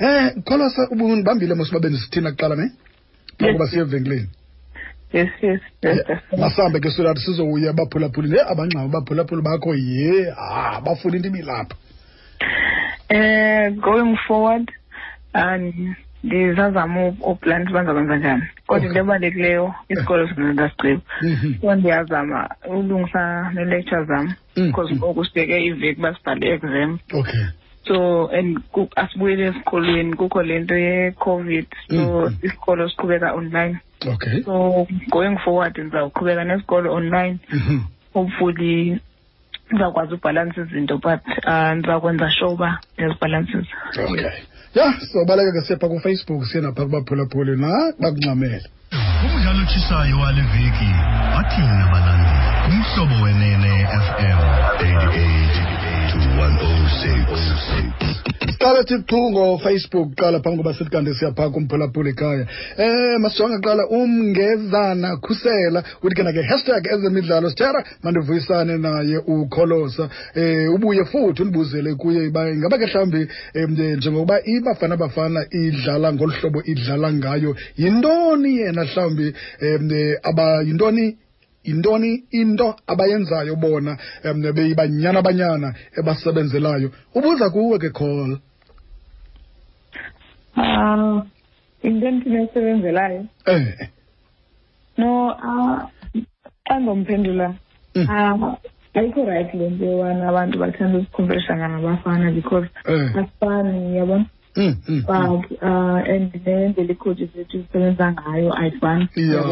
Eh kholosa ubundibambile mos babe ndisithina kuqala ne? Ngoba siye evenkileni. Yes yes. Masambe ke sweetheart sizowuya baphulaphuli ne abangxama baphulaphuli bakho ye ha bafuna into ibilapha. Eh going forward and ndizazama uplan uba ndizakwenza njani kodwa into ebalulekileyo isikolo sona ndasigqiba so ndiyazama ulungisa nee-lecture zam mm. because mm. ngoku sibeke iveki uba sibhale exam okay so and asibuyele esikolweni kukho le nto ye-covid so mm. isikolo siqhubeka online okay so going forward ndizawuqhubeka nesikolo online mm -hmm. hopefully ndizawukwazi ubhalansa izinto but uh, ndizawukwenza sure uba ndiyazibhalansiza okay ya yeah, sobaleka ke siyapha kufacebook siye napha kubaphulaphuli na bakuncamele umdlalo otshisayo wale veki bathini nabalandeli umhlobo wenene fm 88 to 106 qala thi qhu ngofacebook qala phambi koba sithi kanti siyaphaa kumphulaphula ikhaya um masijonge qala umngezana khusela uthi ke nake hashtag ezemidlalo sithera mandivuyisane naye ukholosa eh ubuye futhi undibuzele kuye uba ingaba ke mhlawumbi um njengokuba ibafana bafana idlala ngolu hlobo idlala ngayo yintoni yena mhlawumbi um aba yintoni yintoni into abayenzayo bona um beyibanyana banyana ebasebenzelayo ubuza kuwe ke khol um into endinesebenzelayo um eh. no uh, andomphendula mm. uh, ayikho right le nto yowana abantu bathanda uzikhumpheshana ngabafana because eh. asifani yabona Mm, mm, but mm. uh, and then the liquid zethu zisebenza ngayo ayifani ya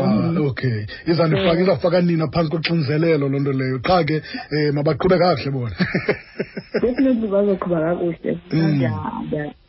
okay izandifaka eh. izafaka nina phantsi koxinzelelo loo nto leyo qha ke um mabaqhube kakuhle bona definitely bazoqhuba kakuhle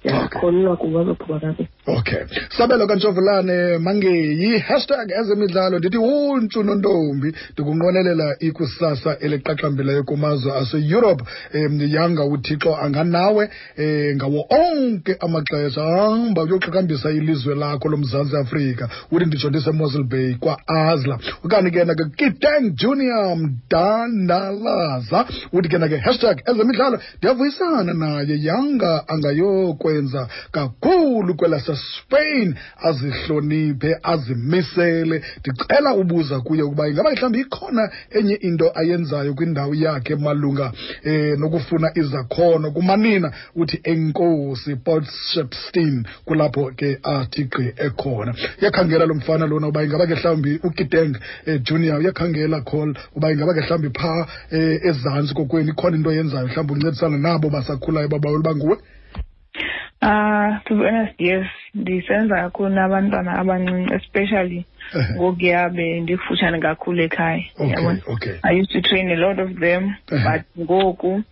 ndiyakholelwa okay. kuba azophuma kakuhle okay sabelo kantshovolane mangeyi hashtag ezemidlalo ndithi untshu nontombi ndikunqwenelela ikusasa eliqaqambileyo kumazwe aseyurope um yanga uthixo anganawe um ngawo onke amaxesha hamba uyoqaqambisa ilizwe lakho lomzantsi afrika uthi nditsho ndisemosel bay kwaazla okanye ke nake kitang junior mdanalaza uthi ke nake hashtag ezemidlalo ndiyavuyisana naye yanga angayokwenza kakhulu kwelasespain azihloniphe azimisele ndicela ubuza kuye ukuba ingaba mhlawumbi ikhona enye into ayenzayo kwindawo yakhe malunga um nokufuna izakhono kumanina uthi enkosi potshepstein kulapho ke athi gqi ekhona uyakhangela lo mfana lona uba ingaba ke mhlawumbi ukiteng um eh, junior uyakhangela call uba ingaba ke mhlawumbi phaa eh, ezantsi kokwenu ikhona into oyenzayo mhlawumbi uncedisana nabo basakhulayo babawela uba nguwe Uh, to be honest, yes, ndisenza kakhulu nabantwana abancinci especially ngokuya bendikufutshane kakhulu ekhaya yabona okay. i used to train a lot of them but ngoku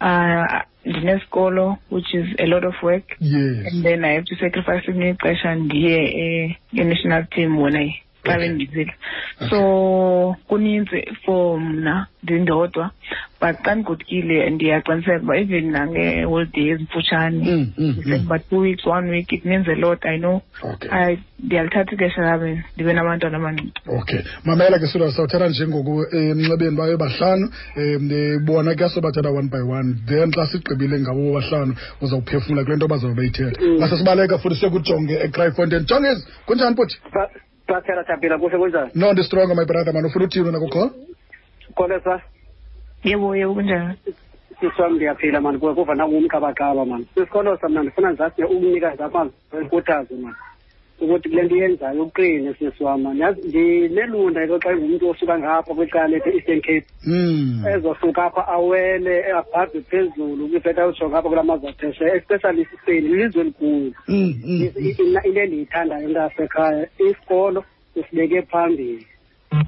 uh, ndinesikolo which is a lot of work yes. and then i have to sacrifice ixesha ndiye eh, e-national team wona xa Okay. bendibizile so kuninzi for mna ndindodwa but xa ndigodukile ndiyaqiniseka uba even nangeholiday ezimfutshane Mm, mm, mm. ndisendiba two weeks one week it means a lot i know Okay. I- ndiyalithatha ixesha lam ndibe nabantwana abancinci okay mamela ke sodwa sawuthatha njengoku eh, emnxebeni bayo bahlanu um bona ke sobathatha one by one then xa sigqibile ngabo bahlanu uzawuphefumla kule nto bazawube beyithetha Mm. masezibaleka futhi sekujonge ecryfontein jonges kunjani bhuti Pastor Thapila kuhle kunjani? No ndistrongo my brother man ufuna uthini wena kukhona? Khona sa. Yebo yebo kunjani? siswam ndiyaphila mani kuwe kuva nangumqabaqaba mani sisikolosa mna ndifuna ndizase umnikazi akwazi enkuthazo mani ukuthi kule nto yenzayo uqine siswam mani yazi ndinelunda elo xa ingumntu osuka ngapha kwicala ethe eastern cape mm. ezosuka apha awele abhabhe phezulu kwifeta ujonga apha kula mazwe aphesheya especially isiseni lilizwe likulu mm, mm, into endiyithandayo ntasekhaya isikolo usibeke phambili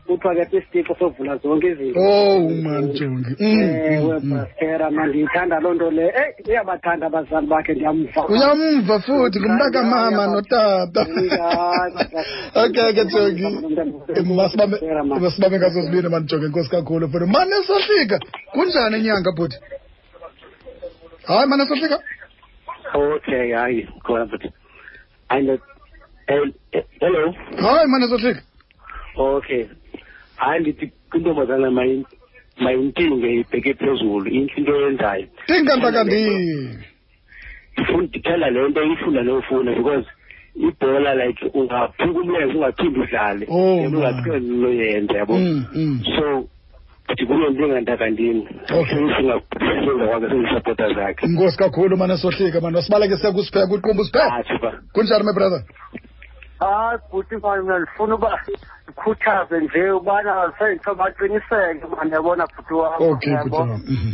kuthiwa ke sisitixo sovula zonke izinto oh manjongi ewe bastera mandiyithanda loo nto leyo eyi uyabathanda abazali bakhe ndiyamva uyamva futhi ngumntakamama notata okay ke joki masibambe ngaso sibini mandijonge nkosi kakhulu futhi mane sohlika kunjani inyanga bhuti hayi mane sohlika okay hayi khona bhuti hayi hello hayi mane sohlika okay hayi ndithi kwintombazana mayintinge ibheke phezulu intle into yenzayo tinga ntakandini ndifuna ndithanda le nto ifuna nofuna because ibhola like ungaphukumeka ungaphinde udlale oh, ungaphinde uyenze yabo mm, mm. so ndikulo ndingantakandini singasenza kwakhe sendisapota zakhe inkosi kakhulu mane sohlika mane wasibaleke siya kusipheka kuqumba usipheka kunjani my brother hayi bhuti mani mna ndifuna uba ndikhuthaze nje ubana sendithi baqiniseke mani yabona bhuti wam okay bhuti wam mhm.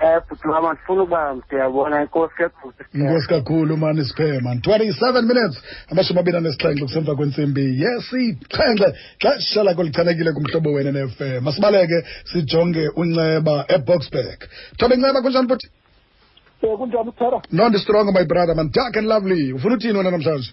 Eh bhuti wam ndifuna uba ndiyabona inkosi ke bhuti. Inkosi kakhulu mani siphe man. 27 minutes amashumi abini anesixhenxe kusemva kwentsimbi yesixhenxe xesha lakho lichanekile kumhlobo wena ne-fm masibaleke sijonge unceba eboxburg thobe nceba kunjani bhuti um kunjani uthera no ndistrong my brother man dark and lovely ufuna uthini wena namhlanje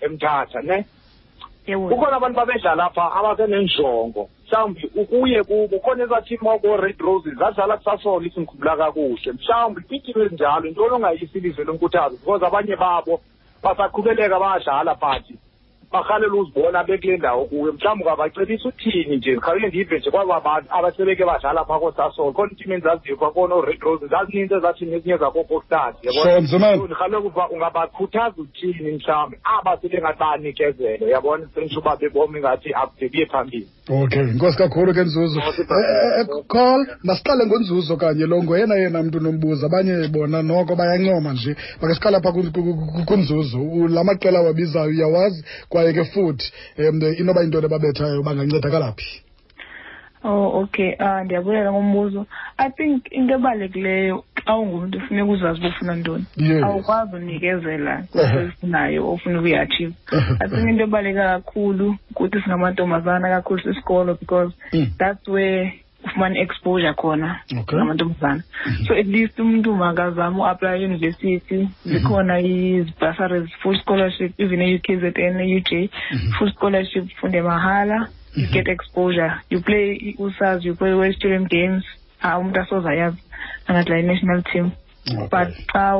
emthatha ne kukhona abantu babedlala pha abasenenjongo mhlawumbi ukuye kubo khona ezathimu oko-red roses zadlala kusasolo isinkhumbula kakuhle mhlawumbi kwiitimu ezinjalo into olongayisi ilizwe lonkuthazo because abanye babo basaqhubeleka badlala but barhalela uzibona bekule ndawo kuyo mhlawumbi kwabacebisa uthini nje ndikhawule ndive nje kwaba bantu abasebeke badlala phaa koosasolo khona iitim endizaziyo kwakona oo-red roses zazininzi ezathini ezinye zakookostazi yabondirhalele ukuba ungabakhuthaza thini mhlawumbi aba sebengathi banikezelo yabona sengitsho uba bebomi ngathi akudebiye phambili okay inkosi kakhulu ke nzuzo eh, eh, eh, call masiqale ngonzuzo kanye lo ngoyena yena mntu nombuzo abanye bona noko bayancoma nje make siqala pha kunzuzo la maqela wabizayo uyawazi kwaye ke futhi um inoba yinto le babethayo bangancedakala phi Oh okay uh, ndiyabulela ngombuzo i think into ebalulekileyo xa ungumntu funeka uzazi uba ufuna ntoni awukwazi unikezela kwesifunayo ofuna ukuyiachieve i think into ebaluleke kakhulu kuthi singamantombazana kakhulu sisikolo because mm. that's where ufumana i-exposure khona ngamantombazana mm-hmm. so at least umuntu makazame uaplya eyunivesithi mm-hmm. zikhona izibhasaries full scholarship even e-u k z n e-u j mm-hmm. full scholarship funde mahala you get exposure you play i-usas you play world student games ha umntu asoze ayazi angathi la i-national team okay. but xa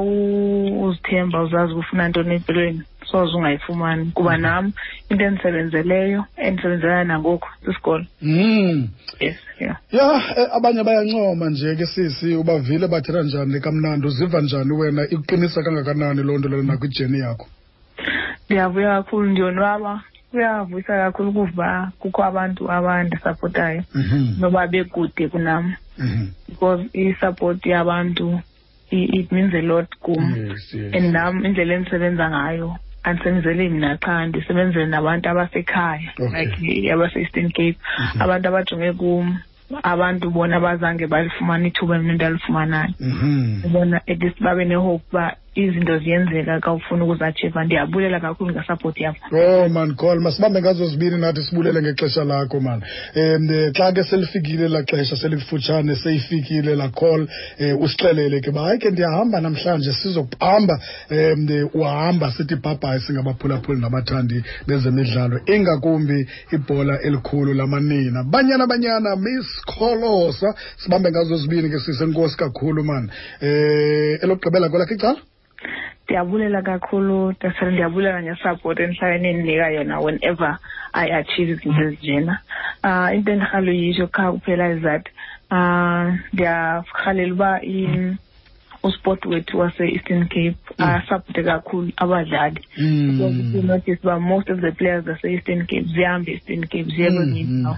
uzithemba uzazi kufuna ntoni empilweni soze ungayifumani kuba mm-hmm. nam into endisebenzeleyo endisebenzelana nangoku sisikolo mm. yes yeah. ya eh, abanye bayancoma nje ke sisi ubavile bathetha njani kamnandi uziva njani wena ikuqinisa kangakanani loo nto lelo nakwijeni yakho ndiyavuya kakhulu ndiyonwaba kuyavuyisa kakhulu ukuva kukho abantu abandisapotayo mhm. noba bekude kunam mhm. because i-support yabantu it means a lot kum and nam indlela endisebenza ngayo andisebenzeli mna qha ndisebenzele nabantu abasekhaya like abase-eastern cape mhm. abantu abajonge kum abantu bona bazange balifumana ithuba mna ndalifumanayo mhm. bona at least babe nehope uba izinto ziyenzeka ka ufuna ukuzatshiva ndiyabulela kakhulu ngesapoti yakho oh man call masibambe ngazo zibini nathi sibulele ngexesha lakho man um xa ke selifikile la xesha selifutshane seyifikile la call um eh, usixelele ke uba hayi ke ndiyahamba namhlanje sizokuhamba um uhamba sithi bhabhayi singabaphulaphuli nabathandi bezemidlalo ingakumbi ibhola elikhulu lamanina banyana banyana miss kholosa sibambe ngazo zibini ke sise nkosi kakhulu mani um eh, elokugqibela kwelakhe icala ndiyabulela kakhulu dasel ndiyabulela ngesapoti endihlale nindinika yona whenever i achieve izinto ezinjena um into endirhaluyitsho qha kuphela is that um ndiyarhalela uba usport wethu wase-eastern cape mm. asapote kakhulu abadlali mm. so you notice uba most of the players zase-eastern cape zihamba e-eastern cape ziye mm, kwenye indawo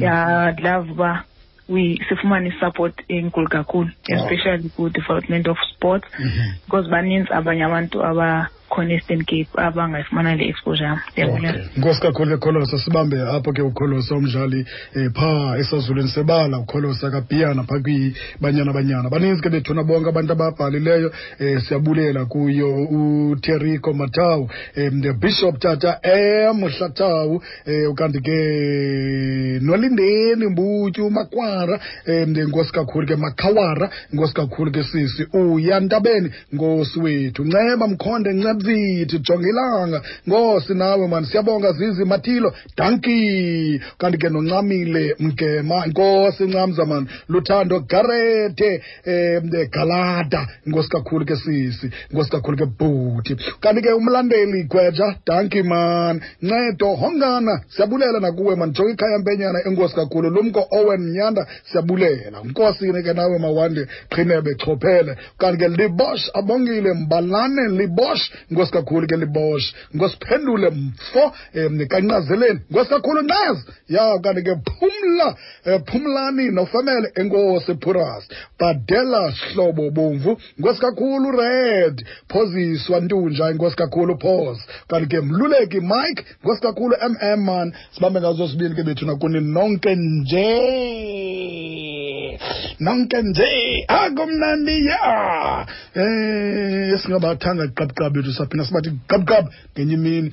ya i'd love uba we sifumane isupport enkulu kakhulu especially ku-development of sports mm-hmm. because baninzi abanye abantu aba khona eastern cape abangayifumana le exposure yam ndiyabulela nkosi kakhulu ekholosa sibambe apho ke ukholosa umdlali um phaa esazulwini sebala ukholosa kabhiyana phaa kwibanyana banyana baninzi ke bethuna bonke abantu ababhalileyo um siyabulela kuyo uterico matawu um the bishop tata emhlatawu um eh, ukanti ke nolindeni mbutyu makwara um nkosi kakhulu ke makhawara nkosi kakhulu ke sisi uyantabeni nkosi wethu nceba mkhonde ncebzithi jonga ilanga nkosi nawe mani siyabonga zizi matilo danki kanti ke noncamile mgema nkosi ncamza mani luthando garete um galada nkosi kakhulu ke sisi nkosi kakhulu ke bhuti kanti ke umlandeli gweja danki mani ncedo hongana siyabulela nakuwe mani jonga ikhaya mpenyana enkosi kakhulu lumko owen nyanda siyabulela nkosi ke nawe mawande qhinebe chophele kanti ke libosh abongile mbalane libosh nkosi kakhulu ke libosh nkosi phendule mfo um kancazeleni nkosi kakhulu ncaz ya kanti ke phumla um phumlani nofamele enkosi phuras badela hlobo bomvu nkosi kakhulu red phoziswa ntunja inkosi kakhulu phoz kanti ke mluleki mike nkosi kakhulu mm man sibambe ngazo sibili ke bethu nakuni nonke nje nonke nje akumnandi ya um eh, esingabathanga qabqab bethu saphina sibathi qabqab ngenye imini